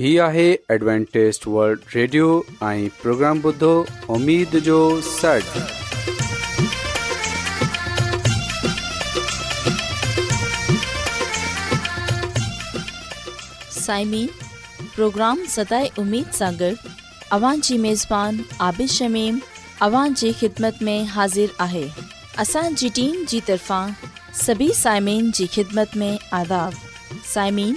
सभी साइमिन जी ख़िदमत में आज़ादु साइमीन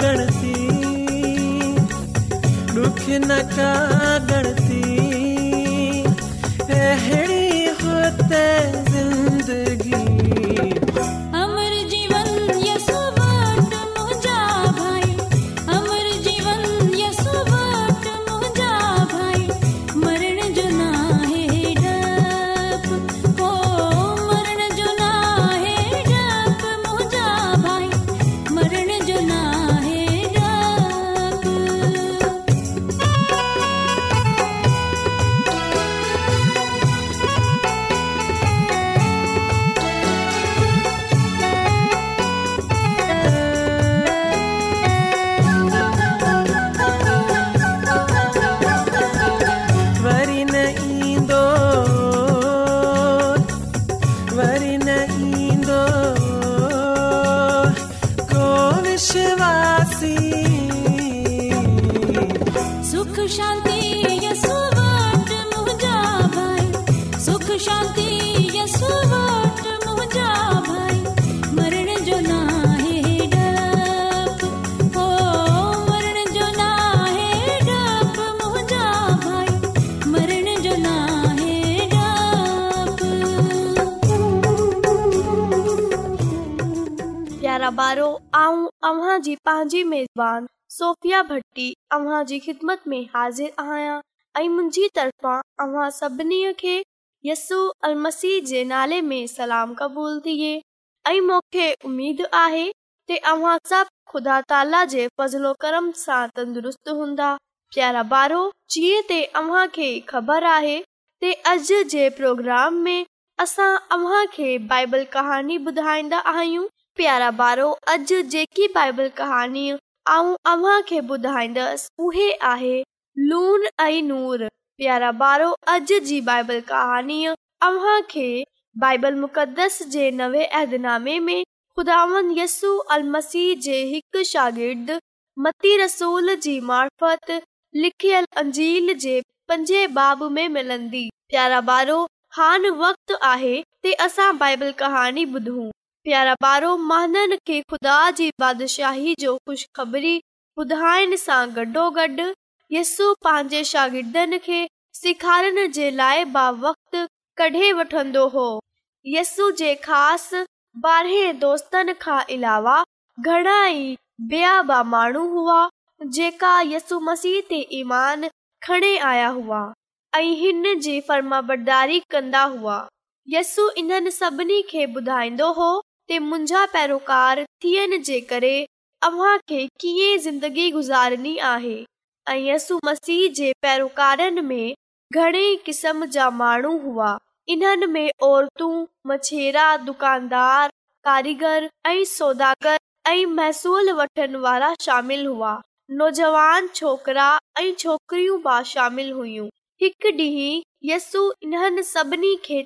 गण सी ॾुख न का गणी جی میزبان صوفیہ بھٹی اواں جی خدمت میں حاضر آیاں ائی منجی طرفاں اواں سبنی کي یسو المسیح جي نالے ۾ سلام قبول ٿييه ائی موڪ کي اميد آهي ته اواں سڀ خدا تالا جي فضل و کرم سان تندرست هوندو پيارا بارو چيه تے اواں کي خبر آهي ته اج جي پروگرام ۾ اسا اواں کي بائبل ڪهاڻي प्यारा ॿारो अॼ जेकी बाइबल कहाणीअ ऐं ॿुधाइंदसि उहे आहे लून ऐं नूर प्यारा ॿारो अॼु जी बाइबल कहाणीअ मुक़स जेामे में شاگرد यसू رسول मती معرفت जी मार्फत लिखियल अंजील باب बाब में मिलंदी بارو ॿारो وقت वक़्त आहे असां بائبل कहानी ॿुधूं प्यारा बारो महान खे खुदा जी बादशाही जो खु़शबरी ॿुधाइण सां गॾोगॾु यसु पंहिंजे शागिर्दनि खे सेखारण जे लाइ बा वक्त कढी वठंदो हो यसू जे ख़ासि ॿारहें दोस्तन खां अलावा घणाई बया माण्हू हुआ जेका यसु मसीह ते ईमान खणी आया हुआ ऐ हिन जी फर्मा बदारी हुआ यस्सु इन्हनि सभिनी खे ॿुधाईंदो हो ते मुंहिंजा पैरोकार थियण जे करे अव्हां खे कीअं ज़िंदगी गुज़ारणी आहे ऐं यसु मसीह जे पेरोकारनि में घणे ई किस्म जा माण्हू हुआ इन्हनि में औरतूं मछेरा दुकानदार कारीगर ऐं सौदागर ऐं महसूल वठण वारा शामिल हुआ नोजवान छोकिरा ऐं छोकिरियूं बि शामिल हुयूं हिकु ॾींहुं यसु इन्हनि सभिनी खे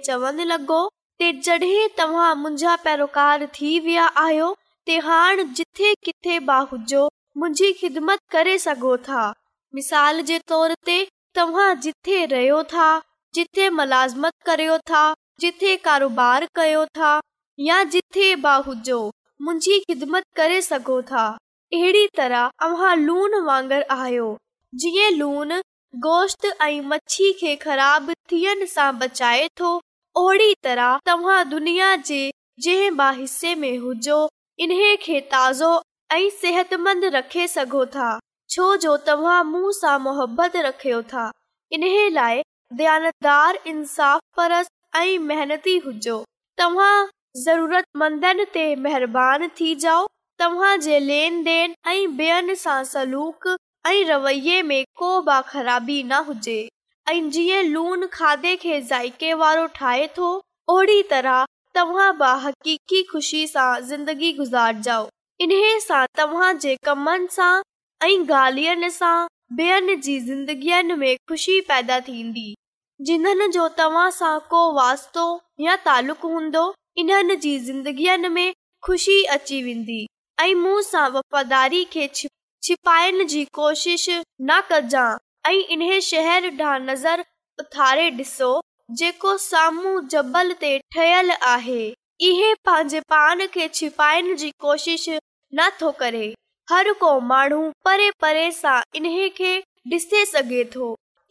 लॻो जॾहिं तव्हां मुंहिंजा पैरोकार थी विया आहियो ते हाणे जिथे किथे बा हुजो मुंहिंजी ख़िदमत करे सघो था मिसाल जे तोर ते तव्हां जिथे रहियो था जिथे मलाज़मत करियो था जिथे कारोबार कयो था या जिथे बा हुजो मुंहिंजी ख़िदमत करे सघो था अहिड़ी तरह तव्हां लूण वांगुर आहियो जीअं लूणु गोश्त ऐं मच्छी खे ख़राब थियण सां बचाए थो ओड़ी तरह तव्हां दुनिया के जंहिं बि हिसे में हुजो इन्हे के ताज़ो ऐं सेहतमंद रखे सघो था छो जो तव्हां मूं सां मोहबत रखियो था इन्हे लाइ दयानतदार इंसाफ़ परस ऐं महिनती हुजो तव्हां ज़रूरतमंदनि ते महिरबानी थी जाओ तव्हां जे लेन देन ऐं ॿियनि सां सलूक ऐं रवैये में को बि ख़राबी न हुजे ऐं जीअं लूणु खाधे खे ज़ाइके वारो ठाहे थो ओड़ी तरह तव्हां बहक़ीक़ी ख़ुशी सां ज़िंदगी गुज़ारजो इन्हे सां तव्हां जे कमन सां ऐं ॻाल्हियुनि सां ॿियनि जी ज़िंदगीअ में ख़ुशी पैदा थींदी जिन्हनि जो तव्हां सां को वास्तो या तालुक़ु हूंदो इन्हनि जी ज़िंदगीअ में खु़शी अची वेंदी ऐं मूं सां वफ़ादारी खे छ छिपाइण जी कोशिश न कजांइ ऐं इन शहर नज़र उथारे डि॒सो जेको साम्हूं आहे इहे पंहिंजे पान खे छिपाइण जी कोशिश नथो करे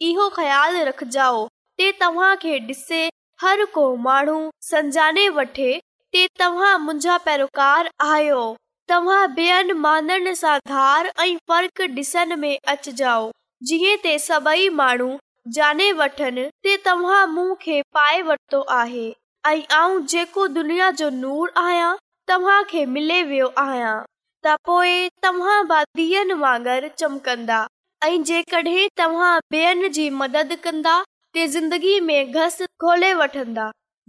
इन ख़्याल रखजाओ ते तव्हांखे ॾिसे हर को माण्हू सजाने वठे तव्हां मुंहिंजा पेरोकार आहियो तव्हां सां धार ऐं फर्क डि॒सन में अचिजो जीअं ते सभई माण्हू वठनि वांगुर चमकंदा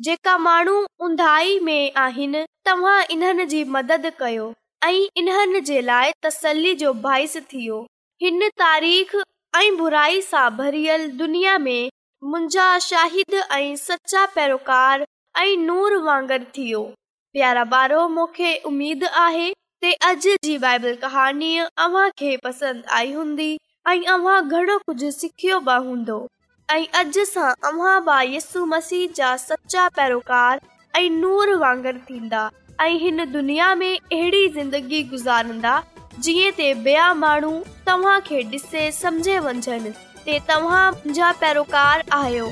जेका माण्हू ऊंधाई में आहिनि तव्हां इन्हनि जी मदद कयो ऐं इन्हनि जो बाहिस थी हिन तारीख़ भरियल दुनियाद ऐं सचा पेरोकार ऐं नूर वांगर थी उमेद आहे घणो कुझु सिखियो बि हूंदो ऐं अॼु सां अव्हां बि यसु मसीह जा सचा पेरोकार ऐं नूर वांगर थींदा ऐं हिन दुनिया में अहिड़ी ज़िंदगी गुज़ारंदा जीएं ते बेया मानू तम्हां खे डिसे समझे वंजन ते तम्हां जा पैरोकार आयो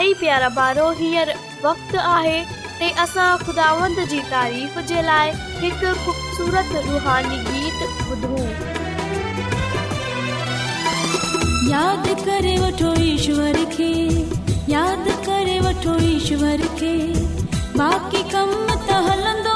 आई प्यारा बारो हीर वक्त आहे ते असा खुदावंद जी तारीफ जे लाए एक खुबसूरत रुहानी गीत बुधू याद करे वठो ईश्वर के याद करे वठो ईश्वर के बाकी कम तहलंदो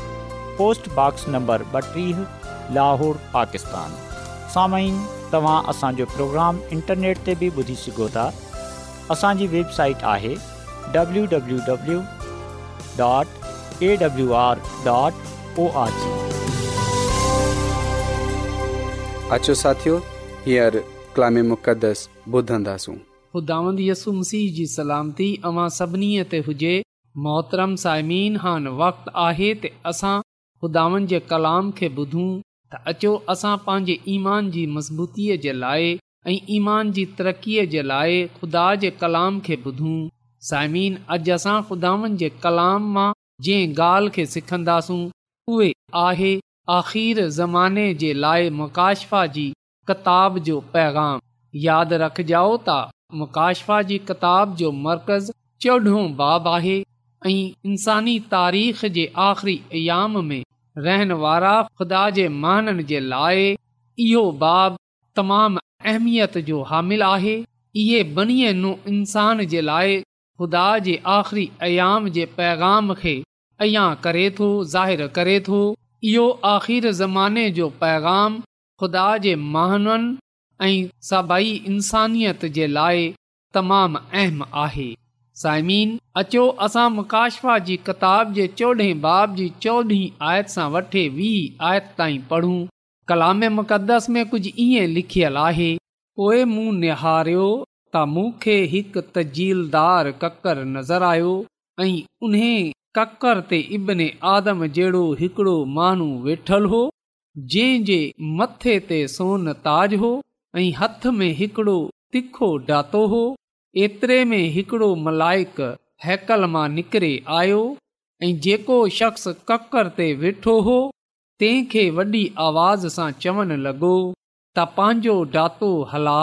नंबर नंबीह लाहौर पाकिस्तान प्रोग्राम इंटरनेट ते बि ॿुधी सघो था असांजी वेबसाइट आहे खुदानि जे कलाम खे ॿुधूं त अचो असां पंहिंजे ईमान जी मज़बूतीअ जे लाइ ईमान जी तरक़ीअ जे लाइ खुदा जे कलाम खे ॿुधूं साइमीन अॼु असां खुदावन जे कलाम मां जंहिं ॻाल्हि खे सिखंदासूं उहे आहे आख़िर ज़माने जे लाइ मुक़ाशफ़ा जी किताब जो पैगाम यादि रखजाओ त मुकाशफ़ा जी किताब जो मर्कज़ चोॾहो बाब आहे ऐं इंसानी तारीख़ जे आख़िरी अयाम में रहण वारा ख़ुदा जे महाननि जे लाइ इहो बाब तमामु अहमियत जो हामिल आहे इहे बनीअ न इंसान जे लाइ ख़ुदा जे आख़िरी अयाम जे पैगाम खे अया करे थो ज़ाहिरु करे थो इहो आख़िर ज़माने जो पैगाम ख़ुदा जे महाननि ऐं सभई इंसानियत जे लाइ तमामु अहम आहे साइमीन अचो असां मुकाशफा जी किताब जे चोडह बाब जी चोडहीं आयत सां वठे वीह आयत ताईं पढ़ूं कलामे मुक़दस में कुझु ईअं लिखियलु आहे पोइ मूं निहारियो त मूंखे हिकु तजीलदार कक्करु नज़र आयो ऐं उन कक्कर ते इब्न आदम जहिड़ो हिकड़ो माण्हू वेठल हो जंहिं जे मथे ते सोन ताज हो ऐं हथ में हिकड़ो तिखो डातो हो एतिरे में हिकिड़ो मलाइक हैकल मां निकिरे आयो ऐं जेको शख़्स कक्कर ते वेठो हो तंहिंखे वॾी आवाज़ सां चवणु लॻो त पंहिंजो डातो हला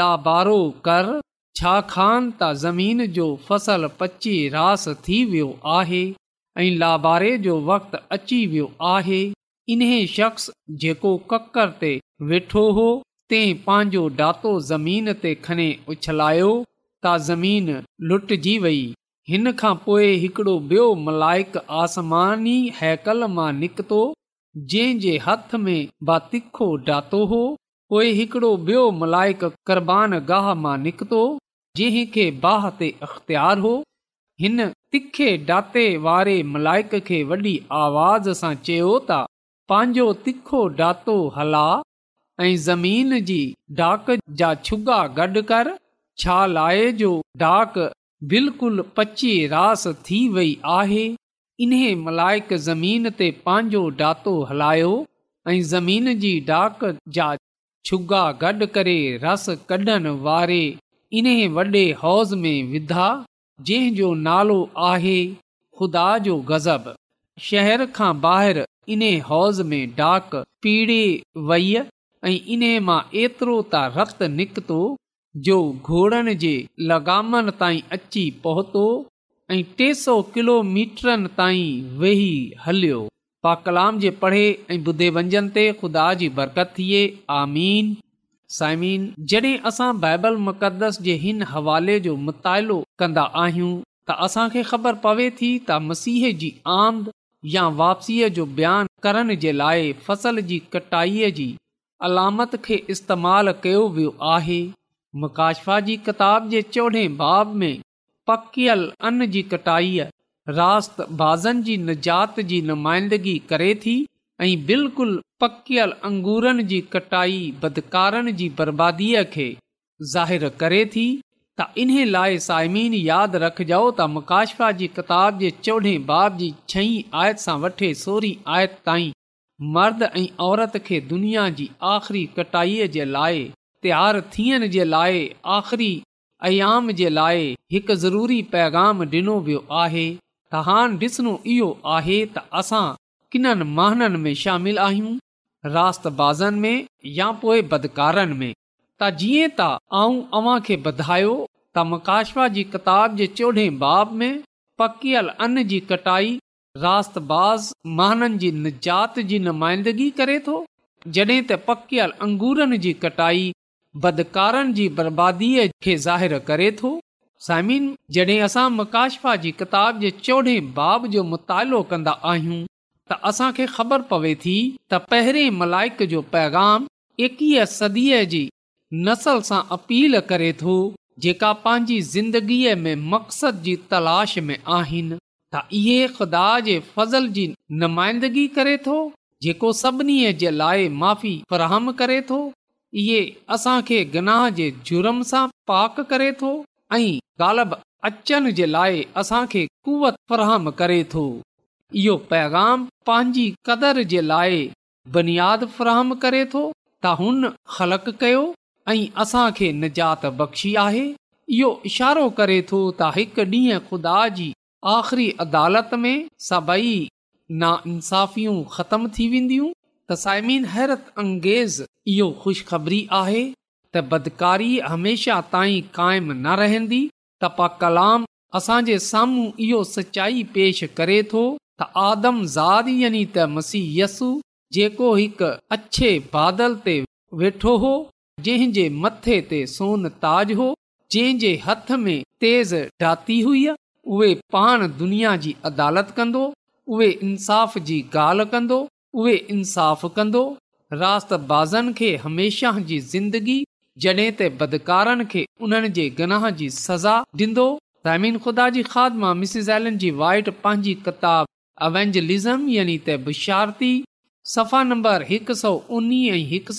लाबारो कर छाकाणि त ज़मीन जो फ़सुलु पची रास थी वियो आहे ऐं लाभारे जो वक़्ति अची वियो आहे इन्हे शख़्स जेको कक्कर ते वेठो हो ते पंहिंजो ॾातो ज़मीन ते खणे उछलायो ता ज़मीन लुटिजी वेई हिन खां पोइ हिकिड़ो ॿियो मलाइक आसमानी हैकल मां निकितो जंहिं जे हथ में बा डातो हो पोइ हिकिड़ो बि॒यो मलायक करबान गाह मां निकितो जंहिं खे बाह ते अख़्तियार हो हिन तिखे डाते वारे मलाइक खे वॾी आवाज़ सां चयो ता पंहिंजो तिखो डातो हला ऐं ज़मीन जी डाक जा छुगा गॾु कर छा लाहे जो डाक बिल्कुलु पची रास थी वेई आहे इन्हे मलाइक ज़मीन ते पंहिंजो डातो हलायो ऐं ज़मीन जी डाक जा छुगा गॾु करे रस कढण वारे इन्हे वॾे हौज़ में विधा जहिंजजो नालो आहे ख़ुदा जो गज़ब शहर खां ॿाहिरि इन हौज़ में डाक पीड़े वेई ऐं इन्हीअ मां एतिरो त रक्त निकितो जो घोड़नि जे लॻामनि ताईं अची पहुतो ऐं टे सौ किलोमीटर वेही हलियो पा कलाम जे पढ़े ऐं ॿुधे वंजन ते ख़ुदा जी बरकत थिए आमीन साइमीन जड॒हिं असां बाइबल मुक़दस जे हिन हवाले जो मुतालो कंदा आहियूं त असांखे ख़बर पवे थी त मसीह जी आमद या वापसीअ जो बयानु करण जे लाइ फ़सल जी कटाईअ जी अलामत खे इस्तेमाल कयो वियो आहे मुकाशफ़ा जी किताब जे चोॾहें बाब में पकियल अन जी कटाईअ रा बाज़नि जी निजात जी नुमाइंदगी करे थी ऐं बिल्कुलु पकियल अंगूरनि जी कटाई बदकारनि जी बर्बादीअ खे ज़ाहिरु करे थी त इन्हे लाइ साइमीन यादि रखजो त मक़ाशफा जी किताब जे चोॾहें बाब जी छहीं आयति सां वठे सोरहीं आयत ताईं मर्द ऐं औरत खे दुनिया जी आख़िरी कटाईअ जे लाइ तयार थियण जे लाइ आख़िरी अयाम जे लाइ हिकु ज़रूरी पैगाम डि॒नो वियो आहे त हाण ॾिसणो इहो आहे त असां किननि महननि में शामिल आहियूं रात में या पोएं बदकारनि में त जीअं त आऊं अव्हां खे ॿुधायो त मकाशमा जी किताब जे चोॾहं बाब में पकियल अन जी कटाई रातबाज़ महाननि जी निजात जी नुमाइंदगी करे थो जड॒हिं त पकियल अंगूरनि जी कटाई बदकारनि जी बर्बादीअ खे ज़ाहिर करे थो साइमिन जड॒हिं असां मकाशफा जी किताब जे चोॾहें बाब जो मुतालो कन्दा आहियूं त असां ख़बर पवे थी त पहिरें मलाइक जो पैगाम एकवीह सदीअ जी नसल सां अपील करे थो जेका पंहिंजी ज़िंदगीअ में मक़सद जी तलाश में आहिनि त इहे खुदा जे फज़ल जी नुमाइंदगी करे थो जेको सभिनी जे लाइ माफ़ी फ़राहम करे थो इहे असां खे गनाह जे जुर्म सां पाक करे थो ऐं गालब अचनि जे लाइ असां खे कुवत फ़राहम करे थो इहो पैगाम पंहिंजी क़दर जे लाइ बुनियाद फ़राहम करे थो त हुन ख़लक़ कयो ऐं असां निजात बख़्शी आहे इहो इशारो करे थो त हिकु ॾींहुं ख़ुदा जी आख़िरी अदालत में सभई नाइसाफ़ियूं ख़तमु थी वेंदियूं साइमीन हैरत अंगेज़ इहो खु़शख़बरी आहे त बदकारी हमेशा ताईं काइमु न रहंदी त तपा कलाम असां जे साम्हूं इहो सचाई पेश करे थो त आदम आदमज़ाद यानी त मसीह यस्सु जेको हिकु अछे बादल ते वेठो हो जंहिंजे मथे ते सोन ताज हो जंहिंजे हथ में तेज़ डाती हुई दुनिया जी अदालत कंदो उहे इंसाफ़ जी ॻाल्हि कंदो उहे इंसाफ़ कंदो राताज़न खे हमेशा जी ज़िंदगी जॾहिं त बदकारनि खे उन्हनि जे गनाह जी सज़ा ॾींदो ख़ुदा जी खाद मां वाइट पंहिंजी किताब अवेंजलिज़म यानी त बुशारती सफ़ा नंबर हिकु सौ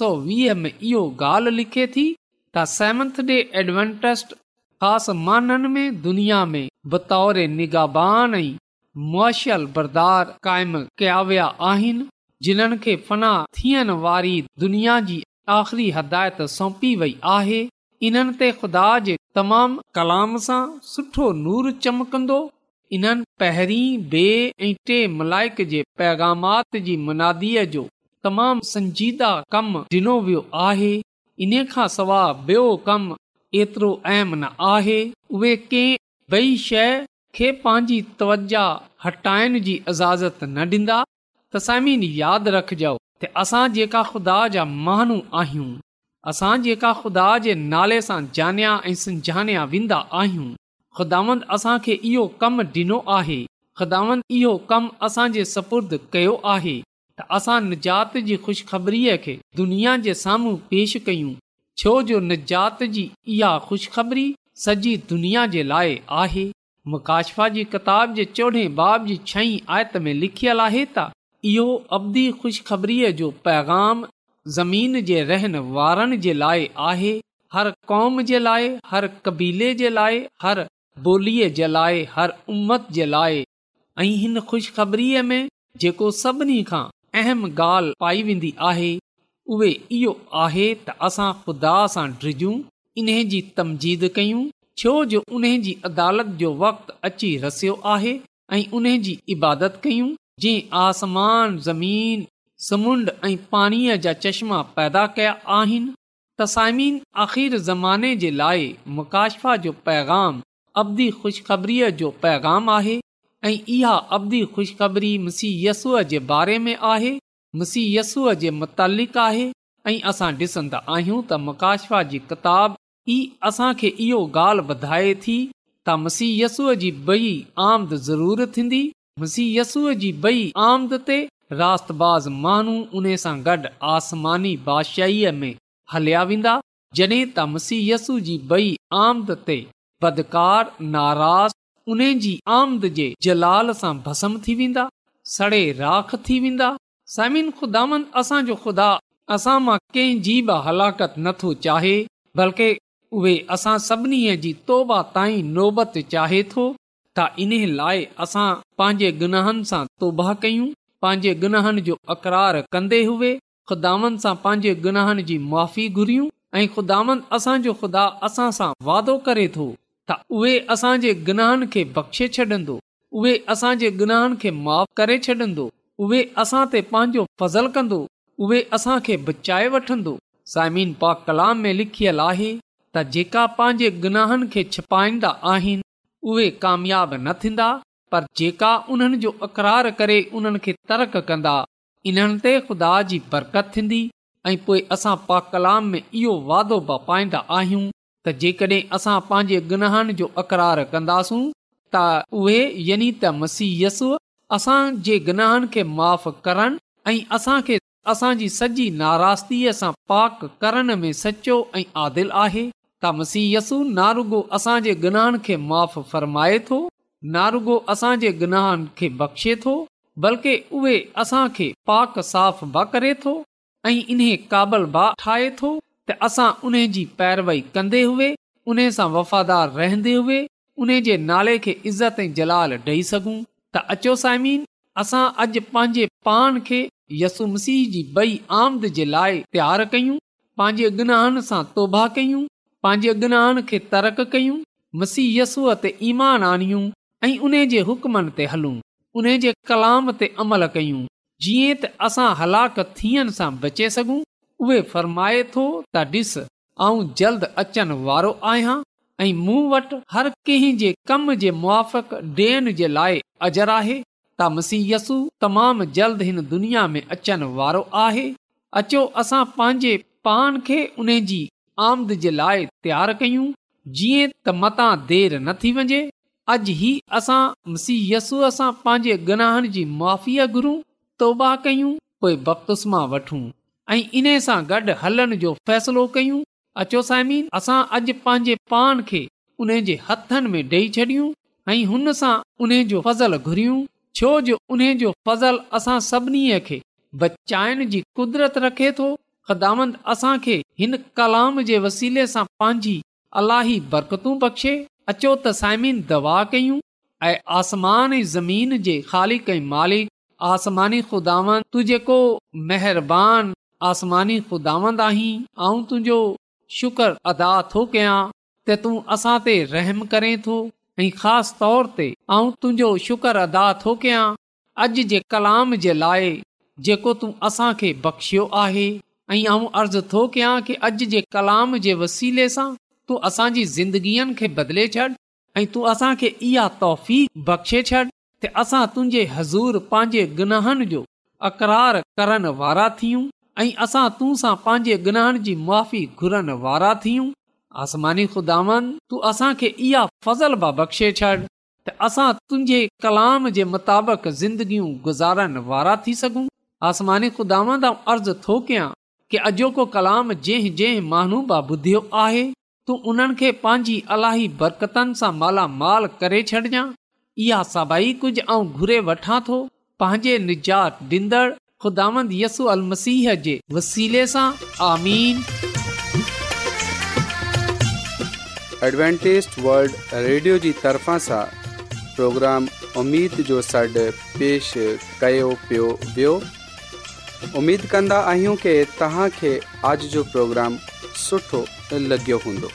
सौ वीह में इहो गाल लिखे त सेवंथ डे एडवेंटस्ट ख़ासि माननि में दुनिया में बतौर निगाबानदार काइम कया विया आहिनि जिन्हनि खे फना थियण वारी दुनिया जी आख़िरी हदायत सौंपी वई आहे इन्हनि ते ख़ुदा जे तमामु कलाम सां सुठो नूर चमकंदो इन्हनि पहिरीं बे ऐं टे मलाइक जे पैगामात जी मुनादीअ जो तमामु संजीदा कम ॾिनो वियो आहे इन खां सवाइ बि॒यो कमु एतिरो अहम न आहे उहे कंहिं ॿई शइ खे पंहिंजी तवजा हटाइण जी इजाज़त न डींदा तसमीन यादि रखजो त असां जेका खु़दा जा माण्हू आहियूं असां जेका ख़ुदा जे नाले सां जानिया ऐं संझान्या वेंदा आहियूं ख़ुदावंद असांखे इहो कमु ॾिनो आहे ख़ुदावंद इहो कमु असांजे सपुर्द कयो आहे त असां निजात जी ख़ुशख़बरीअ खे दुनिया जे साम्हूं पेश कयूं छो जो निजात जी इहा खु़शख़री सॼी दुनिया जे लाइ आहे मुकाशफा जी किताब जे चोॾहें बाब जी छहीं आयत में लिखियलु आहे त इहो अवदी खु़शबरीअ जो पैगाम ज़मीन जे रहन वारनि जे लाइ आहे हर क़ौम जे लाइ हर कबीले जे लाइ हर बोलीअ जे लाइ हर उम्मत जे लाइ ऐं हिन खु़शबरीअ में जेको सभिनी खां अहम ॻाल्हि पाई वेंदी आहे उहे इहो आहे त असां ख़ुदा सां डिॼूं इन्हे जी तमजीद कयूं छो जो उन जी अदालत जो वक़्तु अची रसियो आहे ऐं उन जी इबादत कयूं जंहिं आसमान ज़मीन समुंड ऐं पाणीअ जा चश्मा पैदा कया आहिनि तसाइमीन आख़िर ज़माने जे लाइ मुकाशफ़ा जो पैगाम अबदी खु़शख़बरीअ जो पैगाम आहे ऐं इहा अबदी खु़शख़री मसीयस जे बारे में आहे मुसीयसूअ जे मुतलिक़ आहे ऐं असां डि॒संदा आहियूं त मकाशफा जी किताब ई असांखे इहो ॻाल्हि ॿधाए थी त मसीयसूअ जी बई आमद ज़रूरु थींदी मुसीयसूअ जी बई आमद ते रातबाज़ माण्हू उन सां गॾु आसमानी बादशाहीअ में हलिया वेंदा जड॒हिं त मसीयसु जी बई आमद ते बदकार नाराज़ उन्हे जी आमद जे जलाल सां भस्म थी वेंदा सड़े राख थी वेंदा साइमिन ख़ुदान असांजो खु़दा असां मां कंहिंजी बि हलाकत नथो चाहे बल्कि उहे असां सभिनी जी तौबा ताईं चाहे थो त इन्हे लाइ असां पंहिंजे गुनाहन सां तौबा कयूं पांजे गुनाहन जो अक़रार कन्दे हुए खुदान सां गुनाहन जी माफ़ी घुरियूं ऐं ख़ुदान असांजो खुदा असां सां वादो करे थो त उहे असांजे गुनाहन खे बख़्शे छॾंदो उहे असांजे गुनाहन खे माफ़ करे छॾंदो उहे असां ते पांजो फज़ल कन्दो उहे असां बचाए बचाए वठन्दो पा कलाम में लिखियलु आहे त जेका पंहिंजे गुनाहन खे छिपाईंदा आहिनि उहे कामियाब न थींदा पर जेका उन्हनि जो अक़रार करे उन्हनि खे तर्क कंदा इन्हनि ते खुदा जी बरकत थींदी ऐं पोइ असां पा कलाम में इहो वादो ब पाईंदा आहियूं त जेकड॒हिं असां पंहिंजे गुनाहन जो अकरार कंदासूं त उहे त मसीयस असां जे गुनाहनि खे माफ़ करनि ऐं असां खे असांजी सॼी नाराज़गीअ सां पाक करण में सचो ऐं आदिल आहे त मसीयसू नारुगो रुगो असांजे गुनाहन खे माफ़ फ़र्माए थो नारुगो रुगो असांजे गुनाहनि खे बख़्शे थो बल्कि उहे असां पाक साफ़ ब करे थो ऐं इन्हे काबल बा ठाहे थो त असां उन जी पैरवई कंदे हुए उन्हे सां वफ़ादार रहंदे हुए उन्हे जे नाले खे इज़त ऐं जलाल ॾेई सघूं त अचो साइमीन असां अॼु पंहिंजे पाण खे यसु मसीह जी बई आमद जे लाइ तयारु कयूं पंहिंजे गुनाहनि सां तौबा कयूं पंहिंजे गुनाहनि खे तरक कयूं मसीहयसूअ ते ईमान आणियूं ऐं उन जे हुकमनि ते हलूं उन जे कलाम ते अमल कयूं जीअं त असां हलाक थियण सां बचे सघूं उहे फरमाए थो त ॾिस जल्द वारो आहियां ऐं मूं वटि हर कंहिं जे कम जे मुआक ॾियण जे लाइ अजर आहे त मसीहयसु तमामु जल्द हिन दुनिया में अचण वारो आहे अचो असां पंहिंजे पान खे उन जी आमदन जे लाइ तयारु कयूं जीअं त मता देर न थी वञे अॼु ई असां मसीहयसूअ सां पंहिंजे गनाहनि जी मुआीअ घुरूं तौबा कयूं पोइ बख़्तुस्मा वठूं ऐं इन सां गॾु हलण जो फ़ैसिलो कयूं अचो साइमिन असां अॼ पंहिंजे पान खे उन जे हथनि में ॾेई छॾियूं ऐं हुन सां उन जो फज़ल घुरियूं छो जो उन जो फज़ल असां सभिनी खे बचाइण जी कुदरत रखे थो ख़ुदामंदे सां पंहिंजी अलाही बरकतू बख़्शे अचो त साइमिन दवा कयूं ऐं आसमान ज़मीन जे ख़ालिक मालिक आसमानी ख़ुदावंद तूं जेको महरबानी आसमानी आहीं ऐं तुंहिंजो शुक्र अदा थो कयां त तूं असां ते रहम करें थो ऐं ख़ासि तौर ते ऐं तुंहिंजो शुक्र अदा थो कयां अॼु जे कलाम जे लाए जेको तूं असां खे बख़्शियो आहे ऐं अर्ज़ु थो कयां कि अॼु जे कलाम जे वसीले सां तूं असांजी ज़िंदगीअनि खे बदिले छॾ ऐं तूं असांखे इहा बख़्शे छॾ त असां तुंहिंजे हज़ूर पंहिंजे गुनाहनि जो अक़रार करण वारा थियूं ऐं असां तूं सां पंहिंजे गणहाण जी मुआी घुरण वारा थियूं आसमानी ख़ुदा इहा फज़ल बा बख़्शे छॾ त असां तुंहिंजे कलाम जे मुताबिक़िंदगियूं गुज़ारण वारा थी सघूं आसमानी खुदा अर्ज़ु थो कयां कि अॼोको कलाम जंहिं जंहिं महनू बि ॿुधियो आहे तू उन्हनि खे पंहिंजी अलाही बरकतनि सां मालामाल करे छॾजांइ इहा सभई कुझु ऐं घुरे वठां थो पंहिंजे निजात ख़ुदांदसू अलमसीह जे वसीले सां आमीन एडवेंटेज वल्ड रेडियो जी तरफ़ा सां प्रोग्राम उमेद जो सॾु पेश कयो पियो वियो उमेदु कंदा आहियूं की तव्हांखे अॼ जो प्रोग्राम सुठो लॻियो हूंदो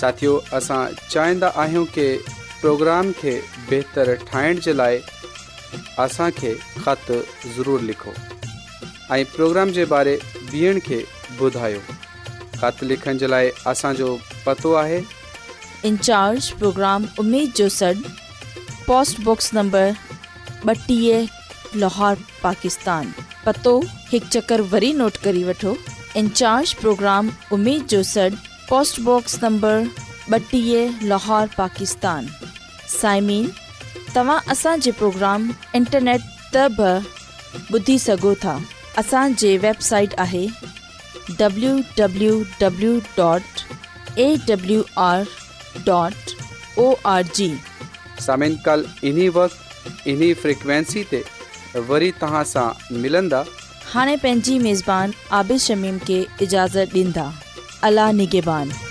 साथियो असां चाहींदा आहियूं की प्रोग्राम खे बहितरु ठाहिण जे लाइ लाहौर पाकिस्तान पतो हिकु चकर जो सॾ पोस्ट बॉक्स लाहौर पाकिस्तान तव्हां असांजे प्रोग्राम इंटरनेट त बि ॿुधी सघो था असांजी वेबसाइट आहे हाणे पंहिंजी मेज़बान आबिशमीम खे इजाज़त ॾींदा अला निगिबान